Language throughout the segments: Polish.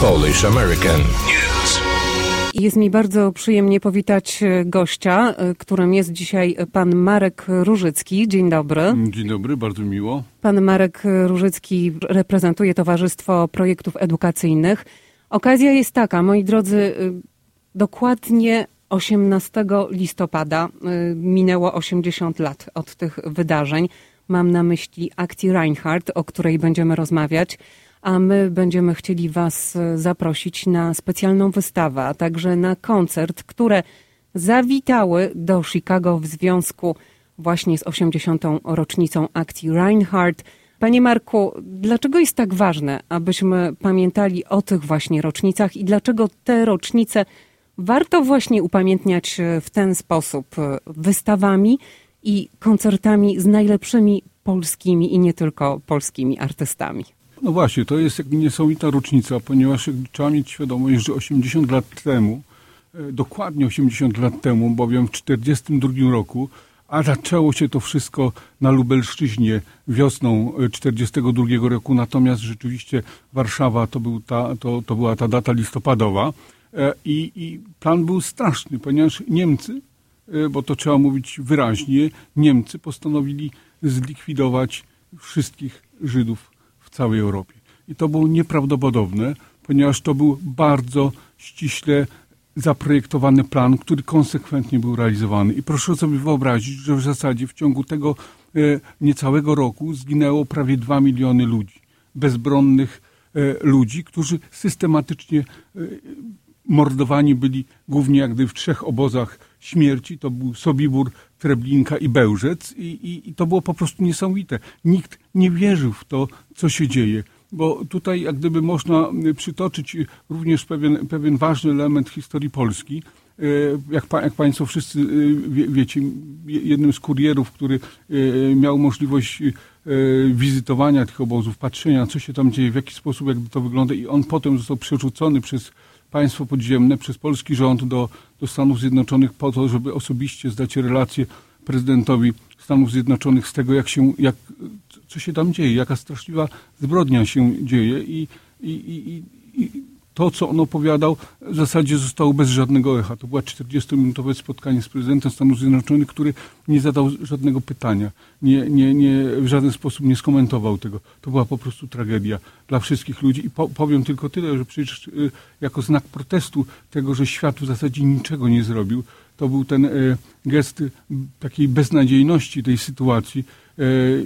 Polish American. News. Jest mi bardzo przyjemnie powitać e, gościa, e, którym jest dzisiaj pan Marek Różycki. Dzień dobry. Dzień dobry, bardzo miło. Pan Marek Różycki reprezentuje Towarzystwo Projektów Edukacyjnych. Okazja jest taka, moi drodzy, e, dokładnie 18 listopada minęło 80 lat od tych wydarzeń. Mam na myśli akcji Reinhardt, o której będziemy rozmawiać a my będziemy chcieli Was e, zaprosić na specjalną wystawę, a także na koncert, które zawitały do Chicago w związku właśnie z 80. rocznicą akcji Reinhardt. Panie Marku, dlaczego jest tak ważne, abyśmy pamiętali o tych właśnie rocznicach i dlaczego te rocznice warto właśnie upamiętniać e, w ten sposób e, wystawami i koncertami z najlepszymi polskimi i nie tylko polskimi artystami? No właśnie, to jest jak niesamowita rocznica, ponieważ trzeba mieć świadomość, że 80 lat temu, e, dokładnie 80 lat temu, bowiem w 1942 roku, a zaczęło się to wszystko na Lubelszczyźnie wiosną 1942 e, roku, natomiast rzeczywiście Warszawa to, był ta, to, to była ta data listopadowa. E, i, i plan był straszny, ponieważ Niemcy, bo to trzeba mówić wyraźnie, Niemcy postanowili zlikwidować wszystkich Żydów całej Europie. I to było nieprawdopodobne, ponieważ to był bardzo ściśle zaprojektowany plan, który konsekwentnie był realizowany. I proszę sobie wyobrazić, że w zasadzie w ciągu tego e, niecałego roku zginęło prawie 2 miliony ludzi, bezbronnych e, ludzi, którzy systematycznie e, mordowani byli głównie jak gdyby w trzech obozach śmierci. To był Sobibór, Treblinka i Bełżec i, i, i to było po prostu niesamowite. Nikt nie wierzył w to, co się dzieje bo tutaj jak gdyby można przytoczyć również pewien, pewien ważny element historii Polski. E, jak, jak Państwo wszyscy e, wie, wiecie, jednym z kurierów, który miał możliwość wizytowania tych obozów, patrzenia, co się tam dzieje, w jaki sposób jak to wygląda i on potem został przerzucony przez państwo podziemne przez polski rząd do, do Stanów Zjednoczonych po to, żeby osobiście zdać relację prezydentowi Stanów Zjednoczonych z tego, jak się, jak, co się tam dzieje, jaka straszliwa zbrodnia się dzieje i, i, i, i to, co on opowiadał, w zasadzie zostało bez żadnego echa. To było 40-minutowe spotkanie z prezydentem Stanów Zjednoczonych, który nie zadał żadnego pytania, nie, nie, nie, w żaden sposób nie skomentował tego. To była po prostu tragedia dla wszystkich ludzi. I po, powiem tylko tyle, że przecież y, jako znak protestu tego, że świat w zasadzie niczego nie zrobił, to był ten y, gest takiej beznadziejności tej sytuacji,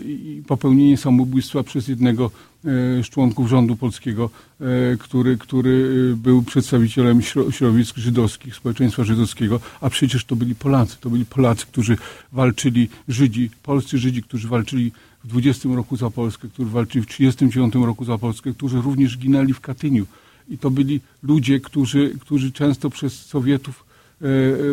i popełnienie samobójstwa przez jednego e, z członków rządu polskiego, e, który, który był przedstawicielem środowisk żydowskich, społeczeństwa żydowskiego, a przecież to byli Polacy. To byli Polacy, którzy walczyli, Żydzi, polscy Żydzi, którzy walczyli w 20 roku za Polskę, którzy walczyli w 39 roku za Polskę, którzy również ginęli w Katyniu. I to byli ludzie, którzy, którzy często przez Sowietów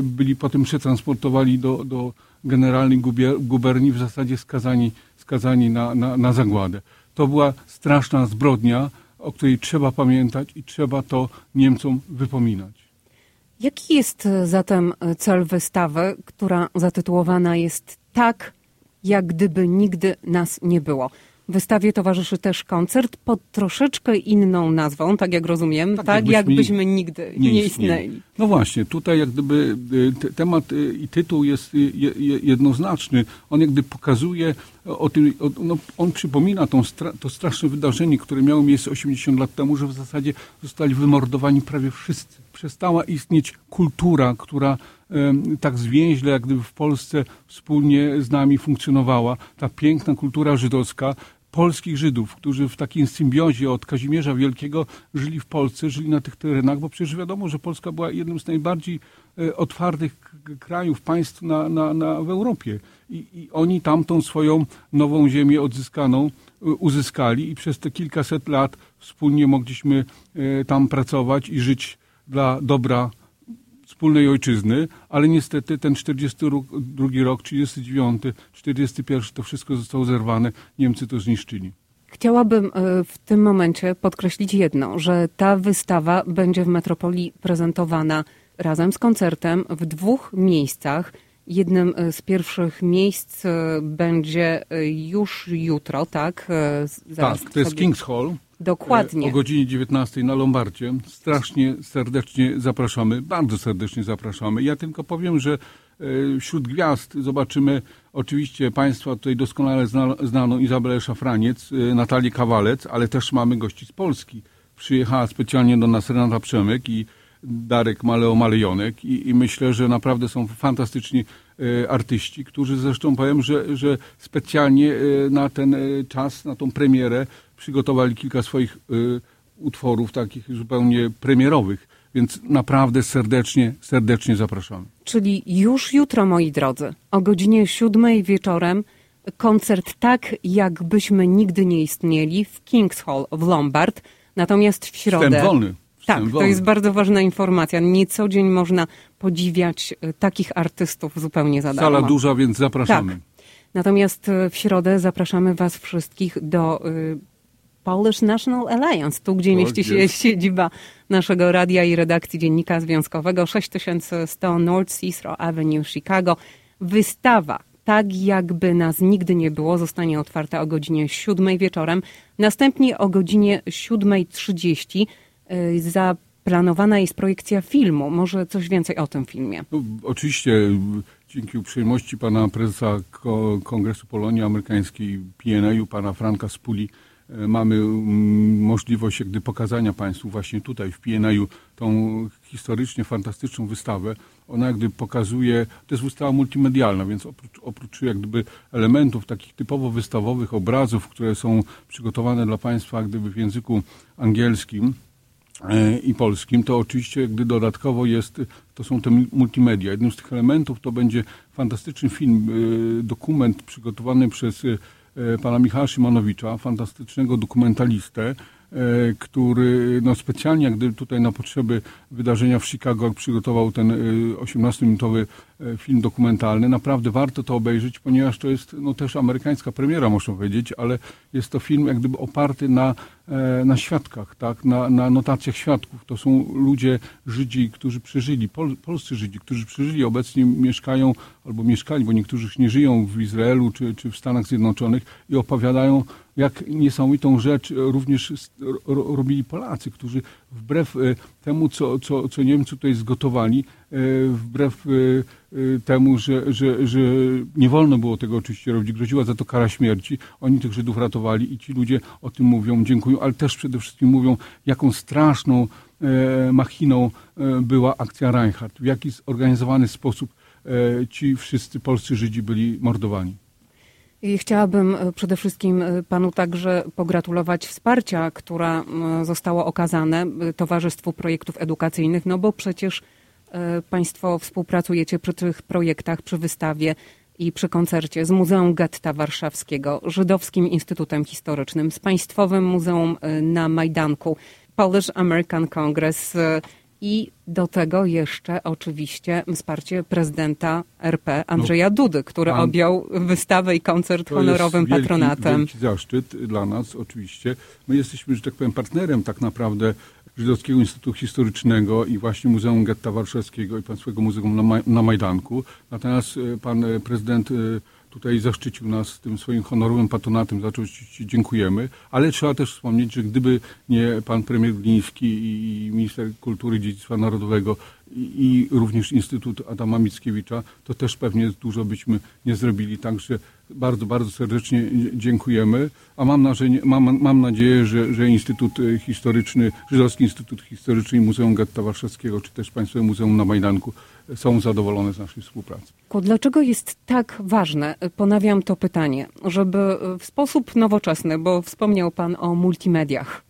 byli potem przetransportowali do, do generalnej guberni w zasadzie skazani, skazani na, na, na zagładę. To była straszna zbrodnia, o której trzeba pamiętać i trzeba to Niemcom wypominać. Jaki jest e, zatem e, cel wystawy, która zatytułowana jest tak, jak gdyby nigdy nas nie było? Wystawie towarzyszy też koncert pod troszeczkę inną nazwą, tak jak rozumiem, tak, tak jakbyśmy, jakbyśmy nigdy nie, nie istnieli. No właśnie, tutaj jak gdyby y, temat y, i tytuł jest y, jednoznaczny. On jak gdyby pokazuje o tym, no, on przypomina tą, to straszne wydarzenie, które miało miejsce 80 lat temu, że w zasadzie zostali wymordowani prawie wszyscy. Przestała istnieć kultura, która tak zwięźle, jak gdyby w Polsce wspólnie z nami funkcjonowała. Ta piękna kultura żydowska, polskich Żydów, którzy w takim symbiozie od Kazimierza Wielkiego żyli w Polsce, żyli na tych terenach, bo przecież wiadomo, że Polska była jednym z najbardziej e, otwartych krajów, państw na, na, na, w Europie. I, I oni tamtą swoją nową ziemię odzyskaną e, uzyskali i przez te kilkaset lat wspólnie mogliśmy e, tam pracować i żyć dla dobra wspólnej ojczyzny, ale niestety ten 42 rok, 39, 41 to wszystko zostało zerwane, Niemcy to zniszczyli. Chciałabym e, w tym momencie podkreślić jedno, że ta wystawa będzie w Metropolii prezentowana razem z koncertem w dwóch miejscach. Jednym e, z pierwszych miejsc e, będzie już jutro, tak? Zaraz tak, to jest King's Hall. Dokładnie. O godzinie 19 na Lombardzie. Strasznie serdecznie zapraszamy, bardzo serdecznie zapraszamy. Ja tylko powiem, że wśród gwiazd zobaczymy oczywiście Państwa tutaj doskonale znaną Izabelę Szafraniec, Natalię Kawalec, ale też mamy gości z Polski. Przyjechała specjalnie do nas Renata Przemek i Darek Maleo Malejonek i, i myślę, że naprawdę są fantastyczni e, artyści, którzy zresztą powiem, że, że specjalnie e, na ten e, czas, na tą premierę przygotowali kilka swoich utworów takich zupełnie premierowych. Więc naprawdę serdecznie, serdecznie zapraszamy. Czyli już jutro, moi drodzy, o godzinie siódmej wieczorem koncert tak, jakbyśmy nigdy nie istnieli w King's Hall w Lombard. Natomiast w środę... Wstęp wolny. Tak, to jest bardzo ważna informacja. Nie co dzień można podziwiać e, takich artystów zupełnie za darmo. Sala duża, więc zapraszamy. Tak. Natomiast e, w środę zapraszamy Was wszystkich do y, Polish National Alliance, tu gdzie mieści się siedziba naszego radia i redakcji Dziennika Związkowego 6100 North Cicero Avenue, Chicago. Wystawa tak jakby nas nigdy nie było, zostanie otwarta o godzinie 7 wieczorem. Następnie o godzinie 7.30 Y, zaplanowana jest projekcja filmu. Może coś więcej o tym filmie? No, oczywiście dzięki uprzejmości pana prezesa Kongresu Polonii Amerykańskiej PNA, pana Franka Spuli, mamy mm, możliwość jakby pokazania Państwu właśnie tutaj w PNA tą historycznie fantastyczną wystawę. Ona jakby pokazuje, to jest wystawa multimedialna, więc oprócz, oprócz jak gdyby elementów takich typowo wystawowych, obrazów, które są przygotowane dla Państwa gdyby w języku angielskim, E, i polskim, to oczywiście gdy dodatkowo jest, to są te multimedia. Jednym z tych elementów to będzie fantastyczny film, e, dokument przygotowany przez e, pana Michała Szymanowicza, fantastycznego dokumentalistę, który no specjalnie jak gdyby tutaj na potrzeby wydarzenia w Chicago przygotował ten 18-minutowy e, e, film dokumentalny. Naprawdę warto to obejrzeć, ponieważ to jest no, też amerykańska premiera, można powiedzieć, ale jest to film jak gdyby oparty na, na świadkach, tak? na, na notacjach świadków. To są ludzie, Żydzi, którzy przeżyli, pol, polscy Żydzi, którzy przeżyli, obecnie mieszkają albo mieszkali, bo niektórzy nie żyją w Izraelu czy, czy w Stanach Zjednoczonych i opowiadają jak niesamowitą rzecz również robili Polacy, którzy wbrew e, temu, co, co, co Niemcy tutaj zgotowali, e, wbrew e, temu, że, że, że nie wolno było tego oczywiście robić, groziła za to kara śmierci, oni tych Żydów ratowali i ci ludzie o tym mówią, dziękują, ale też przede wszystkim mówią, jaką straszną machiną była akcja Reinhardt, w jaki zorganizowany sposób ci wszyscy polscy Żydzi byli mordowani. I chciałabym e, przede wszystkim e, panu także pogratulować wsparcia, która zostało okazane e, Towarzystwu Projektów Edukacyjnych, no bo przecież państwo współpracujecie przy tych projektach, przy wystawie i przy koncercie z Muzeum Getta Warszawskiego, Żydowskim Instytutem Historycznym, z Państwowym Muzeum na Majdanku, Polish American Congress, i do tego jeszcze oczywiście wsparcie prezydenta RP Andrzeja no, Dudy, który pan, objął wystawę i koncert honorowym wielki, patronatem. Wielki zaszczyt dla nas oczywiście. My jesteśmy, że tak powiem, partnerem tak naprawdę Żydowskiego Instytutu Historycznego i właśnie Muzeum Getta Warszawskiego i Państwowego Muzeum na, Maj na Majdanku. Natomiast e, pan e, prezydent e, tutaj zaszczycił nas tym swoim honorowym patronatem, za co dziękujemy, ale trzeba też wspomnieć, że gdyby nie pan premier Gliński i minister kultury i dziedzictwa narodowego i, również Instytut Adama Mickiewicza, to też pewnie dużo byśmy nie zrobili. Także bardzo, bardzo serdecznie dziękujemy, a mam, mam, mam nadzieję, że, że Instytut Historyczny, Żydowski Instytut Historyczny i Muzeum Getta Warszawskiego, czy też Państwowe Muzeum na Majdanku są zadowolone z naszej współpracy. Dlaczego jest tak ważne, ponawiam to pytanie, żeby w sposób nowoczesny, bo wspomniał Pan o multimediach,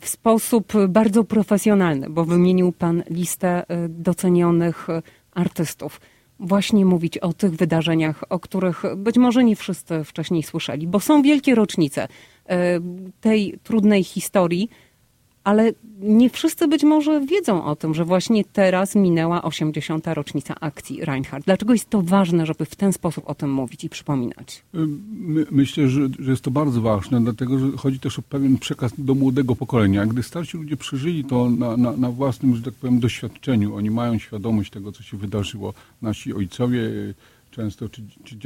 w sposób bardzo profesjonalny, bo wymienił Pan listę docenionych artystów, właśnie mówić o tych wydarzeniach, o których być może nie wszyscy wcześniej słyszeli, bo są wielkie rocznice tej trudnej historii, ale nie wszyscy być może wiedzą o tym, że właśnie teraz minęła 80. rocznica akcji Reinhardt. Dlaczego jest to ważne, żeby w ten sposób o tym mówić i przypominać? My, myślę, że, że, jest to bardzo ważne, dlatego że chodzi też o pewien przekaz do młodego pokolenia. Gdy starsi ludzie przeżyli to na, na, na własnym, że tak powiem, doświadczeniu, oni mają świadomość tego, co się wydarzyło. Nasi ojcowie często, czy, czy.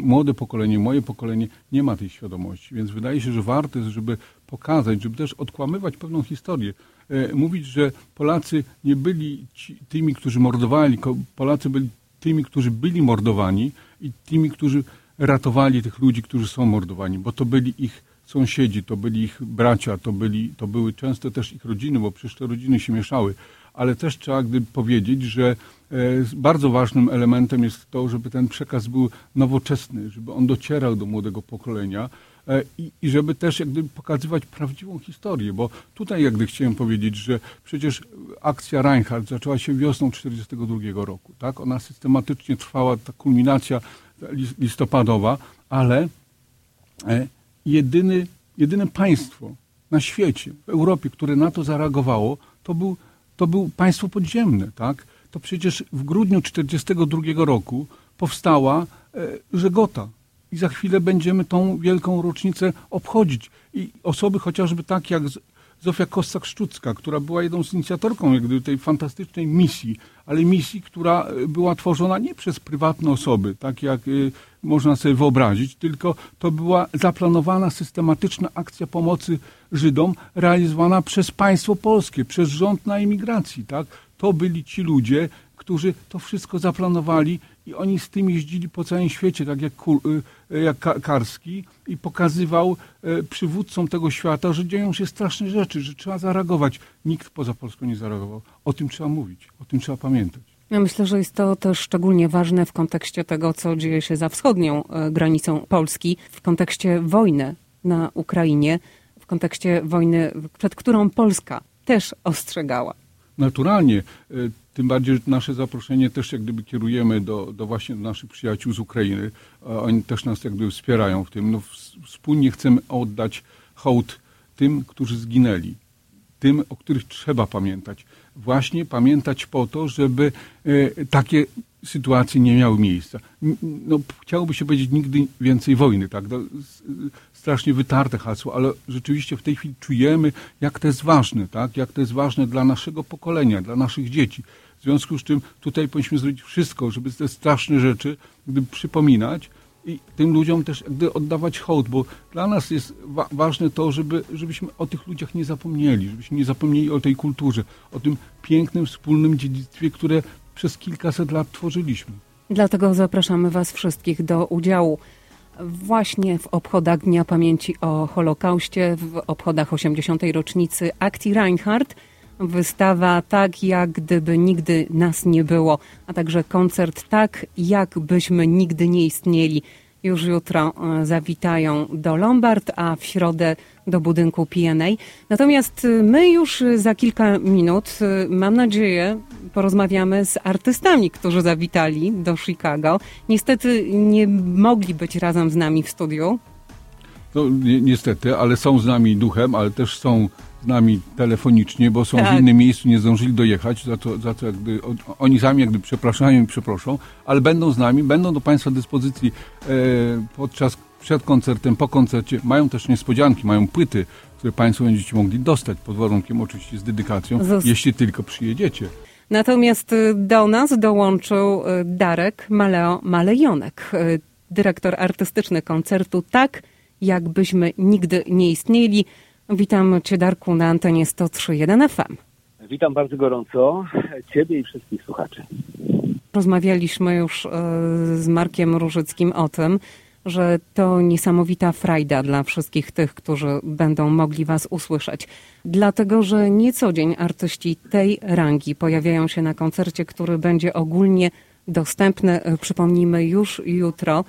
Młode pokolenie, moje pokolenie nie ma tej świadomości, więc wydaje się, że warto jest, żeby pokazać, żeby też odkłamywać pewną historię. E, mówić, że Polacy nie byli ci, tymi, którzy mordowali, Polacy byli tymi, którzy byli mordowani i tymi, którzy ratowali tych ludzi, którzy są mordowani, bo to byli ich sąsiedzi, to byli ich bracia, to, byli, to były często też ich rodziny, bo przecież te rodziny się mieszały. Ale też trzeba gdy powiedzieć, że e, bardzo ważnym elementem jest to, żeby ten przekaz był nowoczesny, żeby on docierał do młodego pokolenia e, i, i żeby też jakby pokazywać prawdziwą historię, bo tutaj jakby chciałem powiedzieć, że przecież akcja Reinhardt zaczęła się wiosną 1942 roku, tak? Ona systematycznie trwała, ta kulminacja listopadowa, ale e, jedyny, jedyne państwo na świecie, w Europie, które na to zareagowało, to był, to był państwo podziemne, tak? To przecież w grudniu 1942 roku powstała e, Żegota. I za chwilę będziemy tą wielką rocznicę obchodzić. I osoby chociażby tak jak Zofia Kossak-Szczucka, która była jedną z inicjatorką tej fantastycznej misji, ale misji, która e, była tworzona nie przez prywatne osoby, tak jak y, można sobie wyobrazić, tylko to była zaplanowana, systematyczna akcja pomocy Żydom realizowana przez państwo polskie, przez rząd na imigracji. Tak? To byli ci ludzie, którzy to wszystko zaplanowali i oni z tym jeździli po całym świecie, tak jak, y, jak Karski i pokazywał y, przywódcom tego świata, że dzieją się straszne rzeczy, że trzeba zareagować. Nikt poza Polską nie zareagował. O tym trzeba mówić, o tym trzeba pamiętać. Ja myślę, że jest to też szczególnie ważne w kontekście tego, co dzieje się za wschodnią granicą Polski, w kontekście wojny na Ukrainie, w kontekście wojny, przed którą Polska też ostrzegała. Naturalnie. Tym bardziej, że nasze zaproszenie też jak gdyby kierujemy do, do właśnie naszych przyjaciół z Ukrainy. Oni też nas jak gdyby wspierają w tym. No, wspólnie chcemy oddać hołd tym, którzy zginęli. Tym, o których trzeba pamiętać właśnie pamiętać po to, żeby e, takie sytuacje nie miały miejsca. No, chciałoby się powiedzieć nigdy więcej wojny, tak? Strasznie wytarte hasło, ale rzeczywiście w tej chwili czujemy, jak to jest ważne, tak? Jak to jest ważne dla naszego pokolenia, dla naszych dzieci. W związku z czym tutaj powinniśmy zrobić wszystko, żeby te straszne rzeczy gdyby przypominać, i tym ludziom też jakby oddawać hołd, bo dla nas jest wa ważne to, żeby, żebyśmy o tych ludziach nie zapomnieli, żebyśmy nie zapomnieli o tej kulturze, o tym pięknym, wspólnym dziedzictwie, które przez kilkaset lat tworzyliśmy. Dlatego zapraszamy Was wszystkich do udziału właśnie w obchodach Dnia Pamięci o Holokauście, w obchodach 80. rocznicy akcji Reinhardt wystawa tak, jak gdyby nigdy nas nie było, a także koncert tak, jakbyśmy nigdy nie istnieli. Już jutro e, zawitają do Lombard, a w środę do budynku PNA. Natomiast e, my już za kilka minut, e, mam nadzieję, porozmawiamy z artystami, którzy zawitali do Chicago. Niestety nie mogli być razem z nami w studiu. No, ni niestety, ale są z nami duchem, ale też są z nami telefonicznie, bo są tak. w innym miejscu, nie zdążyli dojechać, za to, za to jakby, oni sami jakby przepraszają i przeproszą, ale będą z nami, będą do Państwa dyspozycji e, podczas, przed koncertem, po koncercie, mają też niespodzianki, mają płyty, które Państwo będziecie mogli dostać, pod warunkiem oczywiście z dedykacją, jeśli tylko przyjedziecie. Natomiast y, do nas dołączył y, Darek Maleo Malejonek, y, dyrektor artystyczny koncertu Tak, jakbyśmy nigdy nie istnieli. Witam Cię, Darku, na antenie 103.1 FM. Witam bardzo gorąco Ciebie i wszystkich słuchaczy. Rozmawialiśmy już e, z Markiem Różyckim o tym, że to niesamowita frajda dla wszystkich tych, którzy będą mogli Was usłyszeć. Dlatego, że nie co dzień artyści tej rangi pojawiają się na koncercie, który będzie ogólnie dostępny. E, przypomnijmy już jutro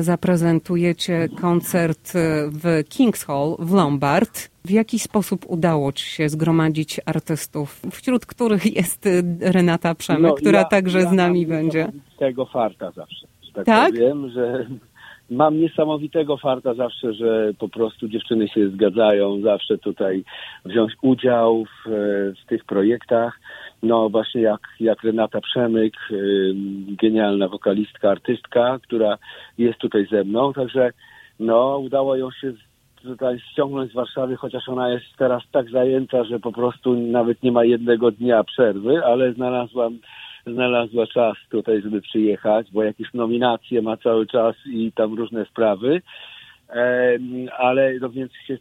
zaprezentujecie koncert e, w King's Hall w Lombard. W jaki sposób udało Ci się zgromadzić artystów, wśród których jest e, Renata Przemek, no, która ja, także ja z nami będzie? Tego farta zawsze, tak, tak? powiem, że mam niesamowitego farta zawsze, że po prostu dziewczyny się zgadzają zawsze tutaj wziąć udział w, w tych projektach no właśnie jak, jak Renata Przemyk, genialna wokalistka, artystka, która jest tutaj ze mną, także no udało ją się tutaj ściągnąć z Warszawy, chociaż ona jest teraz tak zajęta, że po prostu nawet nie ma jednego dnia przerwy, ale znalazłam znalazła czas tutaj, żeby przyjechać, bo jakieś nominacje ma cały czas i tam różne sprawy. Ale no więc się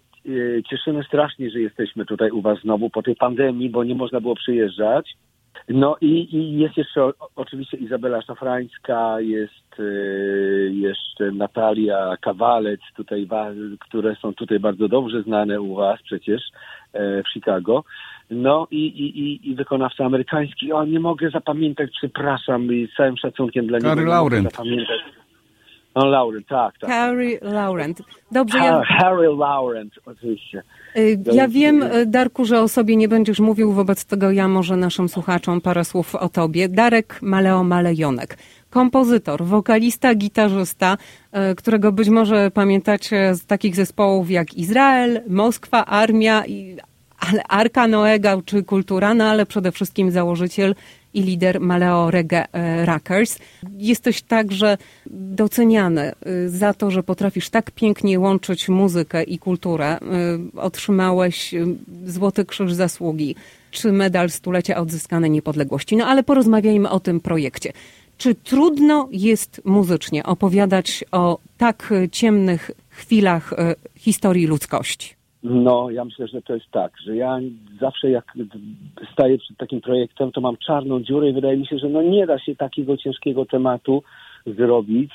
cieszymy strasznie, że jesteśmy tutaj u Was znowu po tej pandemii, bo nie można było przyjeżdżać. No i, i jest jeszcze o, oczywiście Izabela Szafrańska, jest y, jeszcze Natalia Kawalec, tutaj, które są tutaj bardzo dobrze znane u Was przecież e, w Chicago. No i, i, i, wykonawca amerykański, o nie mogę zapamiętać, przepraszam, i z całym szacunkiem dla niego. Laurent. No, Laurent, tak, tak. Harry Laurent. Dobrze, ja... Harry Laurent, oczywiście. Y, ja wiem, y, Darku, że o sobie nie będziesz mówił, wobec tego ja może naszym słuchaczom parę słów o tobie. Darek Maleo Malejonek, kompozytor, wokalista, gitarzysta, y, którego być może pamiętacie z takich zespołów jak Izrael, Moskwa, Armia, ale Arka Noega czy Kultura, no ale przede wszystkim założyciel i lider Maleo Reggae Rockers. Jesteś także doceniany y, za to, że potrafisz tak pięknie łączyć muzykę i kulturę. Y, otrzymałeś y, Złoty Krzyż Zasługi czy medal stulecia odzyskanej niepodległości. No ale porozmawiajmy o tym projekcie. Czy trudno jest muzycznie opowiadać o tak ciemnych chwilach historii ludzkości? No, ja myślę, że to jest tak, że ja zawsze jak staję przed takim projektem, to mam czarną dziurę i wydaje mi się, że no nie da się takiego ciężkiego tematu zrobić.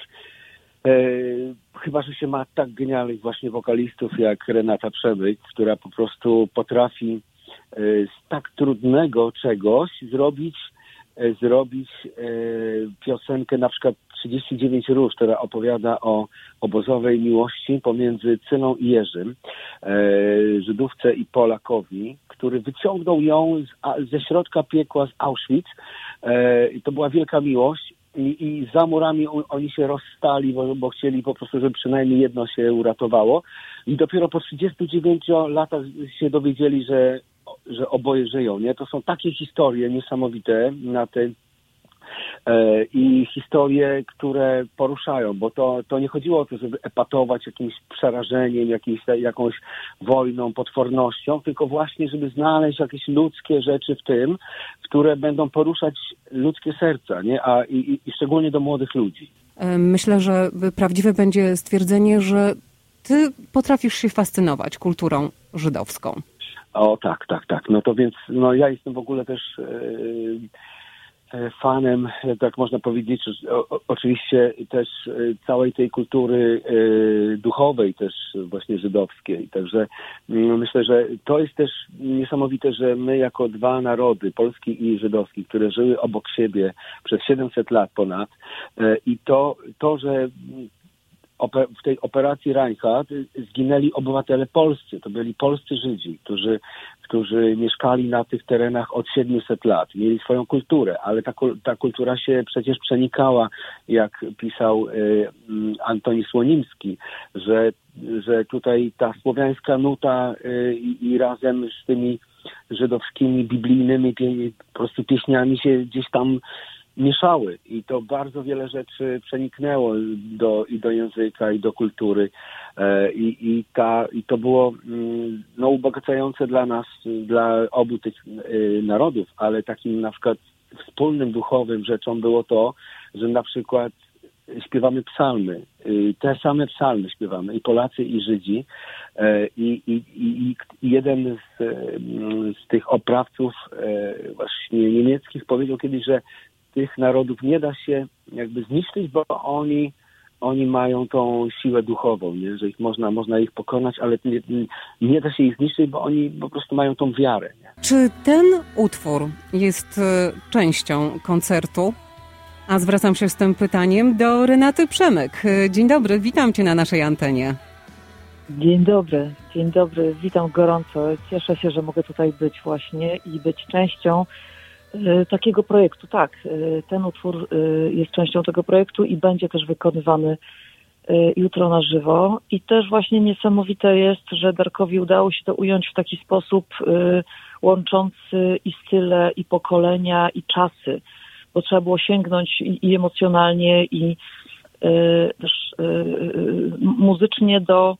E, chyba, że się ma tak genialnych właśnie wokalistów jak Renata Przemyk, która po prostu potrafi e, z tak trudnego czegoś zrobić e, zrobić e, piosenkę na przykład 39 róż, która opowiada o obozowej miłości pomiędzy Cyną i Jerzym, e, Żydówce i Polakowi, który wyciągnął ją z, ze środka piekła z Auschwitz. E, I to była wielka miłość. I, i za murami oni się rozstali, bo, bo chcieli po prostu, żeby przynajmniej jedno się uratowało. I dopiero po 39 latach się dowiedzieli, że że oboje żyją, nie? To są takie historie niesamowite na tej E, i historie, które poruszają, bo to, to nie chodziło o to, żeby epatować jakimś przerażeniem, jakimś, jakąś wojną, potwornością, tylko właśnie, żeby znaleźć jakieś ludzkie rzeczy w tym, które będą poruszać ludzkie serca, nie? A, i, i szczególnie do młodych ludzi. E, myślę, że prawdziwe będzie stwierdzenie, że ty potrafisz się fascynować kulturą żydowską. O tak, tak, tak. No to więc no ja jestem w ogóle też yy, E, fanem, tak można powiedzieć, oczywiście też e, całej tej kultury e, duchowej, też właśnie żydowskiej. Także mm, myślę, że to jest też niesamowite, że my jako dwa narody, polski i żydowski, które żyły obok siebie przez 700 lat ponad i to, to że w tej operacji Reinhardt zginęli obywatele polscy. To byli polscy Żydzi, którzy, którzy mieszkali na tych terenach od 700 lat. Mieli swoją kulturę, ale ta, ta kultura się przecież przenikała, jak pisał y, Antoni Słonimski, że, że tutaj ta słowiańska nuta y, i razem z tymi żydowskimi, biblijnymi po prostu pieśniami się gdzieś tam mieszały i to bardzo wiele rzeczy przeniknęło do, i do języka, i do kultury. E, I, i, ta, I to było mm, no, ubogacające dla nas, dla obu tych e, narodów, ale takim na przykład wspólnym duchowym rzeczą było to, że na przykład śpiewamy psalmy. E, te same psalmy śpiewamy i Polacy, i Żydzi. I, i, i, i jeden z, z tych oprawców właśnie niemieckich powiedział kiedyś, że tych narodów nie da się jakby zniszczyć, bo oni, oni mają tą siłę duchową, nie? że ich można, można ich pokonać, ale nie, nie da się ich zniszczyć, bo oni po prostu mają tą wiarę. Nie? Czy ten utwór jest e, częścią koncertu? A zwracam się z tym pytaniem do Renaty Przemyk. E, dzień dobry, witam Cię na naszej antenie. Dzień dobry, dzień dobry, witam gorąco. Cieszę się, że mogę tutaj być właśnie i być częścią takiego projektu, tak. E, ten utwór e, jest częścią tego projektu i będzie też wykonywany jutro na żywo. I też właśnie niesamowite jest, że Darkowi udało się to ująć w taki sposób łączący i style, i pokolenia, i czasy, bo trzeba było sięgnąć i, i emocjonalnie, i też muzycznie do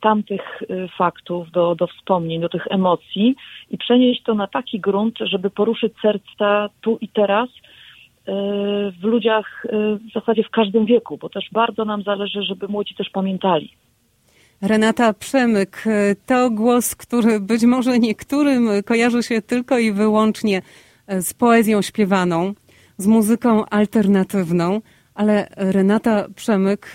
tamtych faktów, do, do wspomnień, do tych emocji i przenieść to na taki grunt, żeby poruszyć serca tu i teraz w ludziach w zasadzie w każdym wieku, bo też bardzo nam zależy, żeby młodzi też pamiętali. Renata Przemyk, to głos, który być może niektórym kojarzy się tylko i wyłącznie z poezją śpiewaną, z muzyką alternatywną, ale Renata Przemyk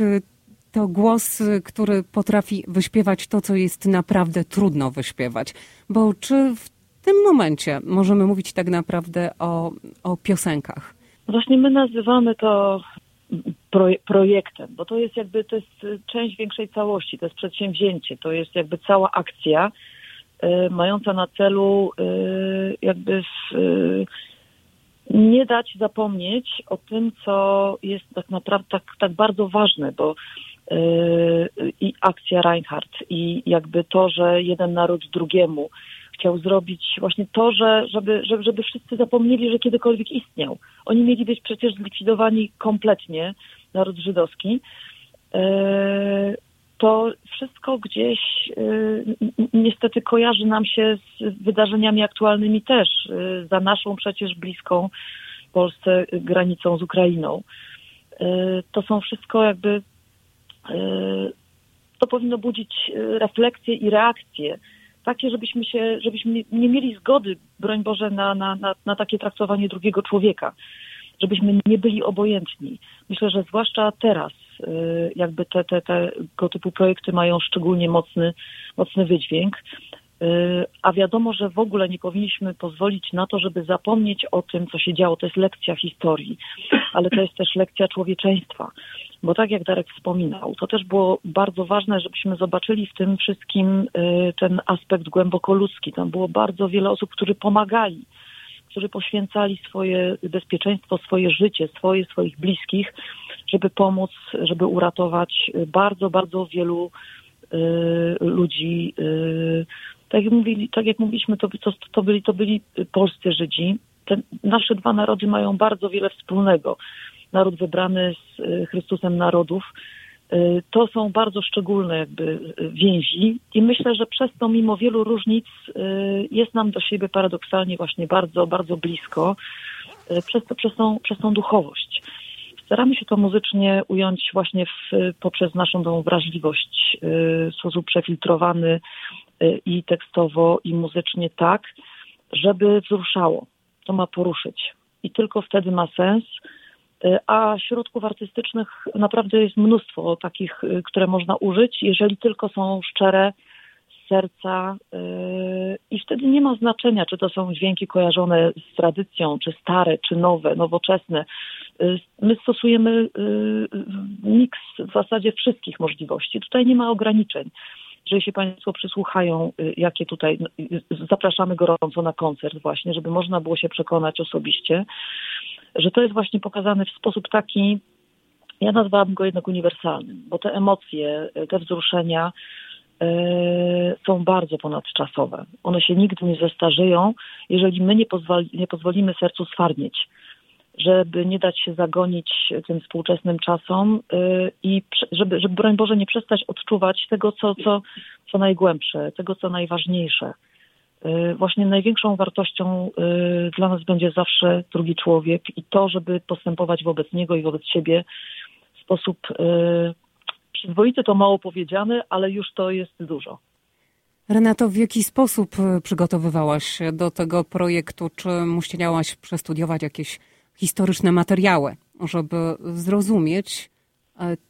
to głos, który potrafi wyśpiewać to, co jest naprawdę trudno wyśpiewać. Bo czy w tym momencie możemy mówić tak naprawdę o, o piosenkach? Właśnie my nazywamy to projektem, bo to jest jakby to jest część większej całości, to jest przedsięwzięcie, to jest jakby cała akcja y, mająca na celu y, jakby w, y, nie dać zapomnieć o tym, co jest tak naprawdę tak, tak bardzo ważne, bo i akcja Reinhardt i jakby to, że jeden naród drugiemu chciał zrobić właśnie to, że, żeby, żeby, żeby wszyscy zapomnieli, że kiedykolwiek istniał. Oni mieli być przecież zlikwidowani kompletnie, naród żydowski. E, to wszystko gdzieś e, niestety kojarzy nam się z wydarzeniami aktualnymi też, za naszą przecież bliską Polsce granicą z Ukrainą. To są wszystko jakby, to powinno budzić refleksję i reakcję takie, żebyśmy się, żebyśmy nie mieli zgody, broń Boże, na, na, na, na takie traktowanie drugiego człowieka, żebyśmy nie byli obojętni. Myślę, że zwłaszcza teraz, y, jakby te, te, tego typu projekty mają szczególnie mocny, mocny wydźwięk. A wiadomo, że w ogóle nie powinniśmy pozwolić na to, żeby zapomnieć o tym, co się działo. To jest lekcja historii, ale to jest też lekcja człowieczeństwa. Bo tak jak Darek wspominał, to też było bardzo ważne, żebyśmy zobaczyli w tym wszystkim y, ten aspekt głęboko ludzki. Tam było bardzo wiele osób, którzy pomagali, którzy poświęcali swoje bezpieczeństwo, swoje życie, swoje, swoich bliskich, żeby pomóc, żeby uratować bardzo, bardzo wielu y, ludzi. Y, tak jak, mówili, tak jak mówiliśmy, to, to, to, byli, to byli polscy Żydzi. Te nasze dwa narody mają bardzo wiele wspólnego naród wybrany z y, Chrystusem narodów. Y, to są bardzo szczególne jakby y, więzi i myślę, że przez to mimo wielu różnic jest nam do siebie paradoksalnie właśnie bardzo, bardzo blisko przez, to, przez, tą, przez tą duchowość. Staramy się to muzycznie ująć właśnie w, poprzez naszą tą wrażliwość w sposób przefiltrowany i tekstowo, i muzycznie tak, żeby wzruszało. To ma poruszyć. I tylko wtedy ma sens, a środków artystycznych naprawdę jest mnóstwo takich, y, które można użyć, jeżeli tylko są szczere z serca y, i wtedy nie ma znaczenia, czy to są dźwięki kojarzone z tradycją, czy stare, czy nowe, nowoczesne. My stosujemy miks w zasadzie wszystkich możliwości. Tutaj nie ma ograniczeń. Jeżeli się Państwo przysłuchają, jakie tutaj, zapraszamy gorąco na koncert właśnie, żeby można było się przekonać osobiście że to jest właśnie pokazane w sposób taki, ja nazwałabym go jednak uniwersalnym, bo te emocje, te wzruszenia yy, są bardzo ponadczasowe. One się nigdy nie zestarzeją, jeżeli my nie, pozwoli, nie pozwolimy sercu sfarnieć żeby nie dać się zagonić tym współczesnym czasom yy, i żeby, żeby, broń Boże, nie przestać odczuwać tego, co, co, co najgłębsze, tego, co najważniejsze. Y, właśnie największą wartością y, dla nas będzie zawsze drugi człowiek i to, żeby postępować wobec niego i wobec siebie w sposób y, przyzwoity, to mało powiedziane, ale już to jest dużo. Renato, w jaki sposób przygotowywałaś się do tego projektu? Czy musiałaś przestudiować jakieś historyczne materiały, żeby zrozumieć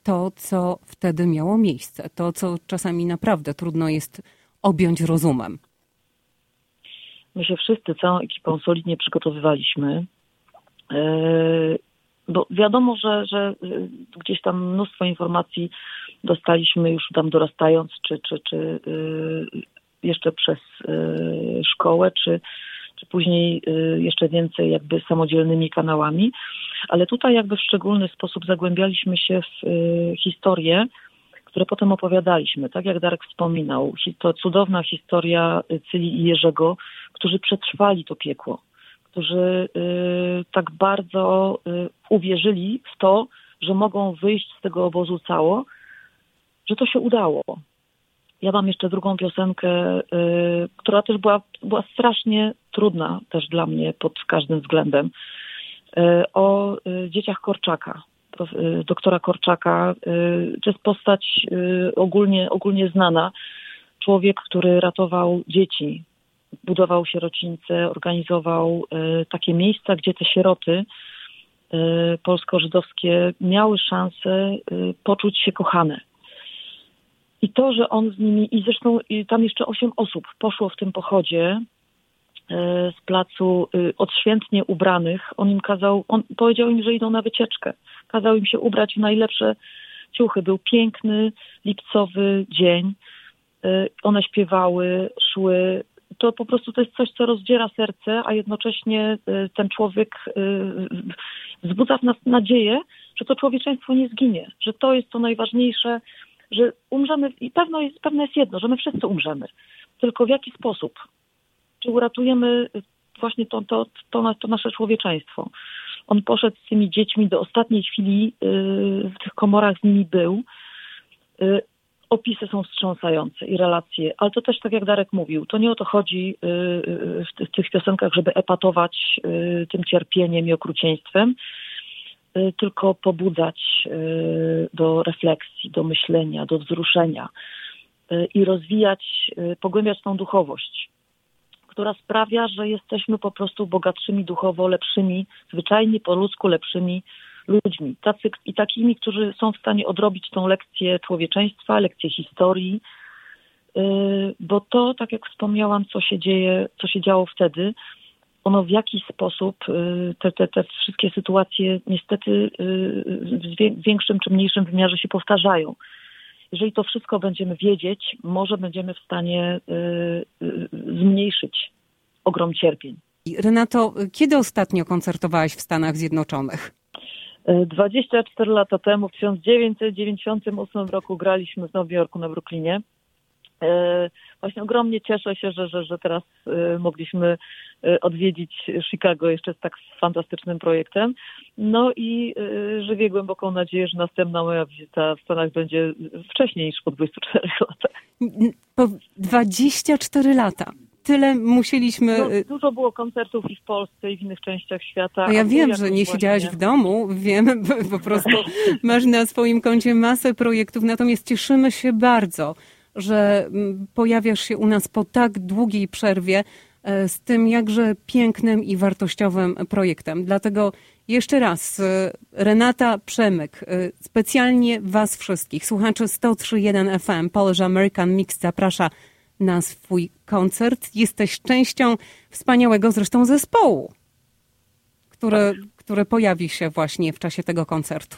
to, co wtedy miało miejsce? To, co czasami naprawdę trudno jest objąć rozumem. My się wszyscy całą ekipą solidnie przygotowywaliśmy. E, bo wiadomo, że, że e, gdzieś tam mnóstwo informacji dostaliśmy już tam dorastając, czy, czy, czy e, jeszcze przez szkołę, czy, czy później jeszcze więcej jakby samodzielnymi kanałami. Ale tutaj jakby w szczególny sposób zagłębialiśmy się w historię, które potem opowiadaliśmy. Tak jak Darek wspominał, to cudowna historia Cyli i Jerzego, którzy przetrwali to piekło, którzy y, tak bardzo y, uwierzyli w to, że mogą wyjść z tego obozu cało że to się udało. Ja mam jeszcze drugą piosenkę, y, która też była, była strasznie trudna też dla mnie pod każdym względem. Y, o y, dzieciach Korczaka, y, doktora Korczaka. Y, To jest postać y, ogólnie, ogólnie znana. Człowiek, który ratował dzieci, budował sierocińce, organizował y, takie miejsca, gdzie te sieroty y, polsko-żydowskie miały szansę y, poczuć się kochane. I to, że on z nimi, i zresztą tam jeszcze osiem osób poszło w tym pochodzie z placu y, odświętnie ubranych. On im kazał, on powiedział im, że idą na wycieczkę. Kazał im się ubrać w najlepsze ciuchy. Był piękny, lipcowy dzień. Y, One śpiewały, szły. To po prostu to jest coś, co rozdziera serce, a jednocześnie y, ten człowiek y, wzbudza w nas nadzieję, że to człowieczeństwo nie zginie, że to jest to najważniejsze, że umrzemy i pewno jest, pewne jest jedno, że my wszyscy umrzemy. Tylko w jaki sposób? Czy uratujemy właśnie to, to, to, to nasze człowieczeństwo? On poszedł z tymi dziećmi do ostatniej chwili, yy, w tych komorach z nimi był. Yy, Opisy są wstrząsające i relacje, ale to też tak jak Darek mówił, to nie o to chodzi yy, w, ty- w tych piosenkach, żeby epatować tym cierpieniem i okrucieństwem, y, tylko pobudzać y, do refleksji, do myślenia, do wzruszenia y, i rozwijać, y, pogłębiać tą duchowość, która sprawia, że jesteśmy po prostu bogatszymi duchowo, lepszymi, zwyczajnie po ludzku lepszymi ludźmi. Tacy, I takimi, którzy są w stanie odrobić tą lekcję człowieczeństwa, lekcję historii, y, bo to, tak jak wspomniałam, co się dzieje, co się działo wtedy, ono w jakiś sposób y, te, te, te wszystkie sytuacje niestety y, w większym czy mniejszym wymiarze się powtarzają. Jeżeli to wszystko będziemy wiedzieć, może będziemy w stanie y, y, zmniejszyć ogrom cierpień. Renato, kiedy ostatnio koncertowałaś w Stanach Zjednoczonych? Y, 24 lata temu, w 1998 roku graliśmy w Nowym Jorku na Brooklynie. Y, Właśnie ogromnie cieszę się, że, że, że teraz y, mogliśmy y, odwiedzić Chicago jeszcze z tak fantastycznym projektem. No i żywię głęboką nadzieję, że następna moja wizyta w Stanach będzie wcześniej niż po 24 latach. Po 24 lata. Tyle musieliśmy. No, y, dużo było koncertów i w Polsce, i w innych częściach świata. Ja a tu wiem, że nie siedziałaś w domu, wiem, po prostu masz na swoim koncie masę projektów, natomiast cieszymy się bardzo, że mm, pojawiasz się u nas po tak długiej przerwie e, z tym jakże pięknym i wartościowym projektem. Dlatego jeszcze raz, e, Renata Przemyk, e, specjalnie Was wszystkich, słuchaczy 103.1 FM, Polish American Mix zaprasza na swój koncert. Jesteś częścią wspaniałego zresztą zespołu które, które pojawi się właśnie w czasie tego koncertu.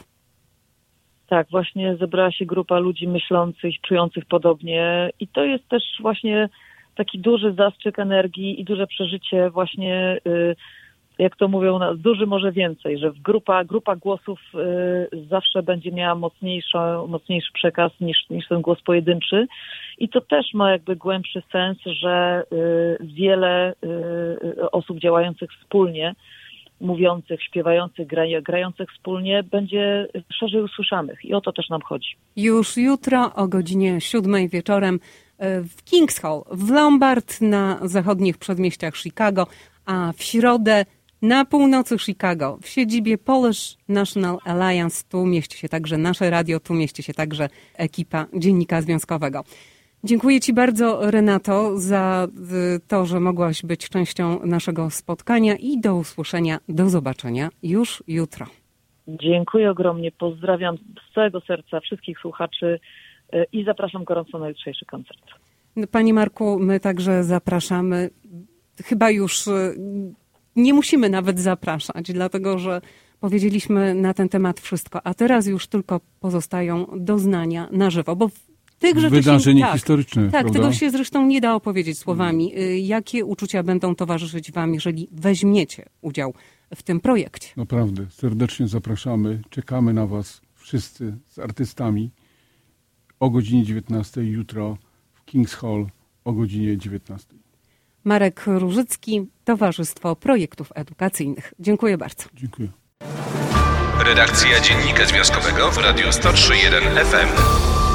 Tak, właśnie zebrała się grupa ludzi myślących, czujących podobnie i to jest też właśnie taki duży zastrzyk energii i duże przeżycie właśnie, y, jak to mówią, duży może więcej, że grupa, grupa głosów y, zawsze będzie miała mocniejszy, mocniejszy przekaz niż, niż ten głos pojedynczy i to też ma jakby głębszy sens, że y, wiele osób działających wspólnie mówiących, śpiewających, gra- grających wspólnie będzie szerzej usłyszanych. I o to też nam chodzi. Już jutro o godzinie siódmej wieczorem e, w Kings Hall w Lombard na zachodnich przedmieściach Chicago, a w środę na północy Chicago w siedzibie Polish National Alliance. Tu mieści się także nasze radio, tu mieści się także ekipa Dziennika Związkowego. Dziękuję Ci bardzo, Renato, za y, to, że mogłaś być częścią naszego spotkania i do usłyszenia, do zobaczenia już jutro. Dziękuję ogromnie, pozdrawiam z całego serca wszystkich słuchaczy e, i zapraszam gorąco na jutrzejszy koncert. Panie Marku, my także zapraszamy. Chyba już y, nie musimy nawet zapraszać, dlatego że powiedzieliśmy na ten temat wszystko, a teraz już tylko pozostają doznania na żywo, bo tych rzeczy Wydarzenie się, tak, historyczne, Tak, prawda? tego się zresztą nie da opowiedzieć słowami. Y, Jakie uczucia będą towarzyszyć Wam, jeżeli weźmiecie udział w tym projekcie? Naprawdę, serdecznie zapraszamy. Czekamy na Was wszyscy z artystami o godzinie 19 jutro w Kings Hall o godzinie 19. Marek Różycki, Towarzystwo Projektów Edukacyjnych. Dziękuję bardzo. Dziękuję. Redakcja Dziennika Związkowego w Radiu 103.1 FM.